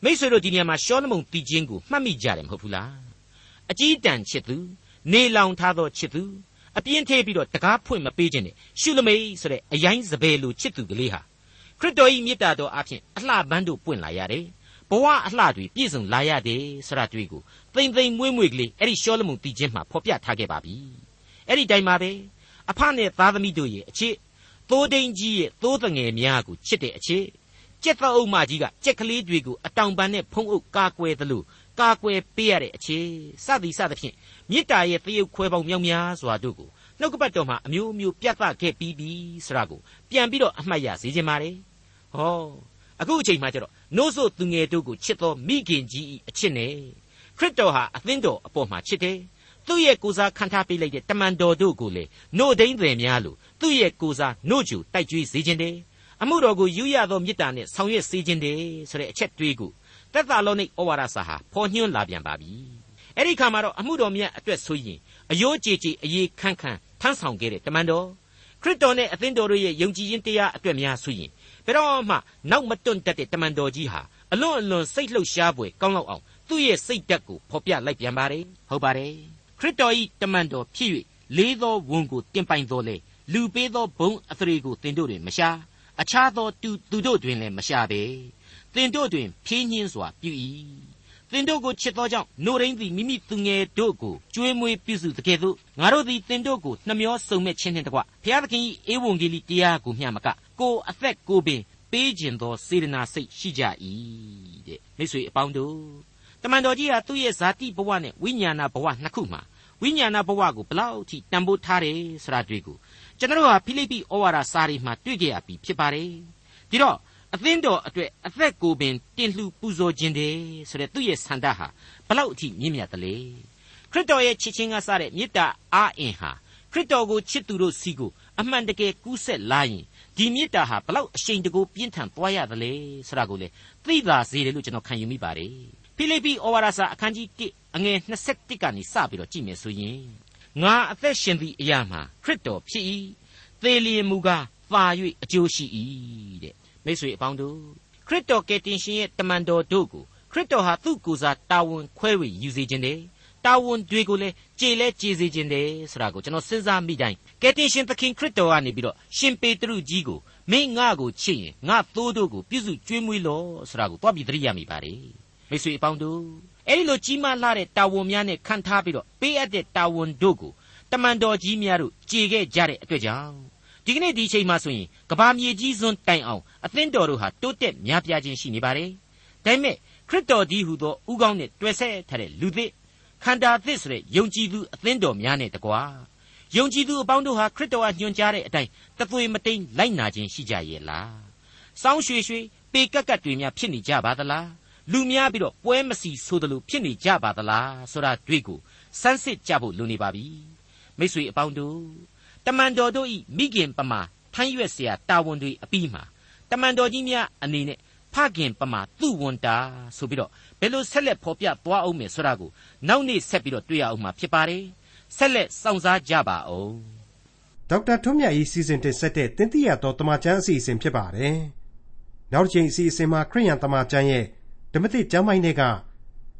မိတ်ဆွေတို့ဒီနေရာမှာရှောလမုန်တည်ခြင်းကိုမှတ်မိကြတယ်မဟုတ်ဘူးလားအကြီးတန်းချစ်သူနေလောင်ထားသောချစ်သူအပြင်းထည့်ပြီးတော့တကားဖွင့်မပေးခြင်းနဲ့ရှုလမိတ်ဆိုတဲ့အယိုင်းစပယ်လိုချစ်သူကလေးဟာခရစ်တော်၏မြတ်တာတော်အဖင်အလှပန်းတို့ပွင့်လာရတယ် ဘဝအလှတွေပြည့်စုံလာရတယ်ဆိုတာတွေ့ကိုသိမ့်သိမ့်မွေ့မွေ့ကလေးအဲ့ဒီရှောလမုန်တည်ခြင်းမှာဖော်ပြထားခဲ့ပါပြီအဲ့ဒီတိုင်မှာပဲအဖနဲ့သားသမီးတို့ရဲ့အချစ်သိုးတိန်ကြီးရဲ့သိုးတငယ်များကိုချစ်တဲ့အချစ်ကြက်သောအုပ်မကြီးကကြက်ကလေးတွေကိုအတောင်ပန်နဲ့ဖုံးအုပ်ကာကွယ်သလိုကာကွယ်ပေးရတဲ့အချစ်စသည်စသဖြင့်မေတ္တာရဲ့သရုပ်ခွဲပေါင်းမြောက်များစွာတို့ကိုနှုတ်ကပတ်တော်မှာအမျိုးမျိုးပြတ်သားခဲ့ပြီးပြီဆိုတာကိုပြန်ပြီးတော့အမှတ်ရစေခြင်းပါတယ်ဟော အခုအချိန်မှကျတော့နို့ဆိုသူငယ်တို့ကိုချစ်သောမိခင်ကြီးအချစ်နဲ့ခရစ်တော်ဟာအသင်းတော်အပေါ်မှာချစ်တယ်သူ့ရဲ့ကိုစားခံထားပေးလိုက်တဲ့တမန်တော်တို့ကိုလေနှုတ်ဒိန်းတွေများလို့သူ့ရဲ့ကိုစားနှုတ်ကြူတိုက်ကြွေးစေခြင်းတယ်အမှုတော်ကိုယူရသောမေတ္တာနဲ့ဆောင်ရွက်စေခြင်းတယ်ဆိုတဲ့အချက်တွေးကိုသက်သာလောနိဩဝါဒစာဟာဖော်ညွှန်းလာပြန်ပါပြီအဲ့ဒီခါမှာတော့အမှုတော်မြတ်အတွက်ဆိုရင်အယိုးကြည်ကြည်အေးခန့်ခန့်ထမ်းဆောင်ခဲ့တဲ့တမန်တော်ခရစ်တော်နဲ့အသင်းတော်တို့ရဲ့ယုံကြည်ခြင်းတရားအတွက်များဆိုရင် ဘယ်တော့မှနောက်မတွန့်တတ်တဲ့တမန်တော်ကြီးဟာအလွန်အလွန်စိတ်လှုပ်ရှားပွေကောင်းလောက်အောင်သူ့ရဲ့စိတ်ဓာတ်ကိုဖော်ပြလိုက်ပြန်ပါတယ်ဟုတ်ပါတယ်ခရစ်တော်၏တမန်တော်ဖြစ်၍လေးသောဝန်ကိုတင်ပိုင်တော်လေလူပေးသောဘုံအသရေကိုတင်တို့တွင်မရှာအခြားသောသူသူတို့တွင်လည်းမရှာပဲတင်တို့တွင်ဖြင်းညင်းစွာပြု၏သင်တို့ကိုချစ်သောကြောင့်နိုရင်းသည်မိမိသူငယ်တို့ကိုကျွေးမွေးပြုစုတကယ်သို့ငါတို့သည်သင်တို့ကိုနှမျောစုံမဲ့ခြင်းနှင့်တကွဘုရားသခင်၏ဧဝံဂေလိတရားကိုမျှမက ကိုအသက်ကိုပင်ပေးခြင်းသောစေတနာစိတ်ရှိကြ၏တဲ့မိတ်ဆွေအပေါင်းတို့တမန်တော်ကြီးဟာသူ့ရဲ့ဇာတိဘဝနဲ့ဝိညာဏဘဝနှစ်ခုမှာဝိညာဏဘဝကိုဘလောက်ထိတန်ဖိုးထားတယ်ဆိုတာတွေ့ကိုကျွန်တော်ဟာဖိလိပ္ပိဩဝါဒစာတွေမှာတွေ့ကြရပြီဖြစ်ပါတယ်ဒီတော့အသင်းတော်အတွက်အသက်ကိုပင်တင်လှူပူဇော်ခြင်းတယ်ဆိုတဲ့သူ့ရဲ့ဆန္ဒဟာဘလောက်အထိမြင့်မြတ်တယ်လေခရစ်တော်ရဲ့ချစ်ချင်းကစတဲ့မေတ္တာအားအင်ဟာခရစ်တော်ကိုချစ်သူတို့စီကိုအမှန်တကယ်ကူးဆက်လာရင် ဒီမေတ္တာဟာဘလောက်အရှိန်တကူပြင်းထန်သွားရတယ်လေဆိုတာကိုလေသိသာစေတယ်လို့ကျွန်တော်ခံယူမိပါတယ်ဖိလိပ္ပိဩဝါဒစာအခန်းကြီး1အငယ်21ကနေစပြီးတော့ကြည့်မယ်ဆိုရင်ငါအသက်ရှင်သည့်အရာမှာခရစ်တော်ဖြစ်၏သေလျင်မူကားပါ၍အကျိုးရှိ၏တဲ့မိတ်ဆွေအပေါင်းတို့ခရစ်တော်ကယ်တင်ရှင်ရဲ့တမန်တော်တို့ကိုခရစ်တော်ဟာသူ့ကိုယ်စားတာဝန်ခွဲဝေယူစေခြင်းတယ် တာဝန်တွေကိုလည်းကြည်လဲကြည်စေခြင်းတယ်ဆိုတာကိုကျွန်တော်စဉ်းစားမိတိုင်းကယ်တင်ရှင်သခင်ခရစ်တော်ကနေပြီးတော့ရှင်ပေတရုကြီးကိုမင်းငါ့ကိုချစ်ရင်ငါသိုးတို့ကိုပြုစုကျွေးမွေးလောဆိုတာကိုတွားပြီးသတိရမိပါတယ်မိတ်ဆွေအပေါင်းတို့အဲ့ဒီလိုကြီးမားလာတဲ့တာဝန်များနဲ့ခံထားပြီးတော့ပေးအပ်တဲ့တာဝန်တို့ကိုတမန်တော်ကြီးများတို့ကြည်ခဲ့ကြတဲ့အတွက်ကြောင့်ဒီကနေ့ဒီချိန်မှာဆိုရင်ကဘာမြေကြီးစွန်းတိုင်အောင်အသင်းတော်တို့ဟာတိုးတက်များပြားခြင်းရှိနေပါတယ်ဒါပေမဲ့ခရစ်တော်ကြီးဟူသောဥကောင်းနဲ့တွေ့ဆက်ထားတဲ့လူသစ် ခန္ဓာသစ်ဆိုတဲ့ယုံကြည်သူအသင်းတော်များနဲ့တကွာယုံကြည်သူအပေါင်းတို့ဟာခရစ်တော်ကညွှန်ကြားတဲ့အတိုင်းတသွေမတိန်လိုက်နာခြင်းရှိကြရဲ့လားစောင်းရွှေရွှေပေကက်ကက်တွေများဖြစ်နေကြပါသလားလူများပြီးတော့ပွဲမစီဆိုသလိုဖြစ်နေကြပါသလားဆိုတာတွေ့ကိုစမ်းစစ်ကြဖို့လိုနေပါပြီမိတ်ဆွေအပေါင်းတို့တမန်တော်တို့ဤမိခင်ပမာထမ်းရွက်เสียတာဝန်တွေအပြီးမှာတမန်တော်ကြီးများအနေနဲ့ ဖခင်ပမာသူ့ဝန်တာဆိုပြီးတော့ဘယ်လိုဆက်လက်ဖော်ပြသွားအောင်မယ်ဆိုတာကိုနောက်နေ့ဆက်ပြီးတော့တွေ့ရအောင်မှာဖြစ်ပါတယ်ဆက်လက်စောင့်စားကြပါအောင်ဒေါက်တာထွန်းမြတ်၏စီစဉ်တင်ဆက်တဲ့တင်ပြရသောတမချန်းအစီအစဉ်ဖြစ်ပါတယ်နောက်တစ်ချိန်အစီအစဉ်မှာခရိယန်တမချန်းရဲ့ဓမ္မသစ်ကျမ်းပိုင်းတွေက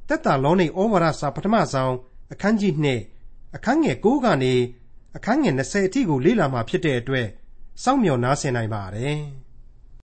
တက်တာလောနေဩဝါဒစာပထမဆုံးအခန်းကြီး2အခန်းငယ်9ကနေအခန်းငယ်20အထိကိုလေ့လာမှာဖြစ်တဲ့အတွက်စောင့်မျှော်နားဆင်နိုင်ပါတယ်။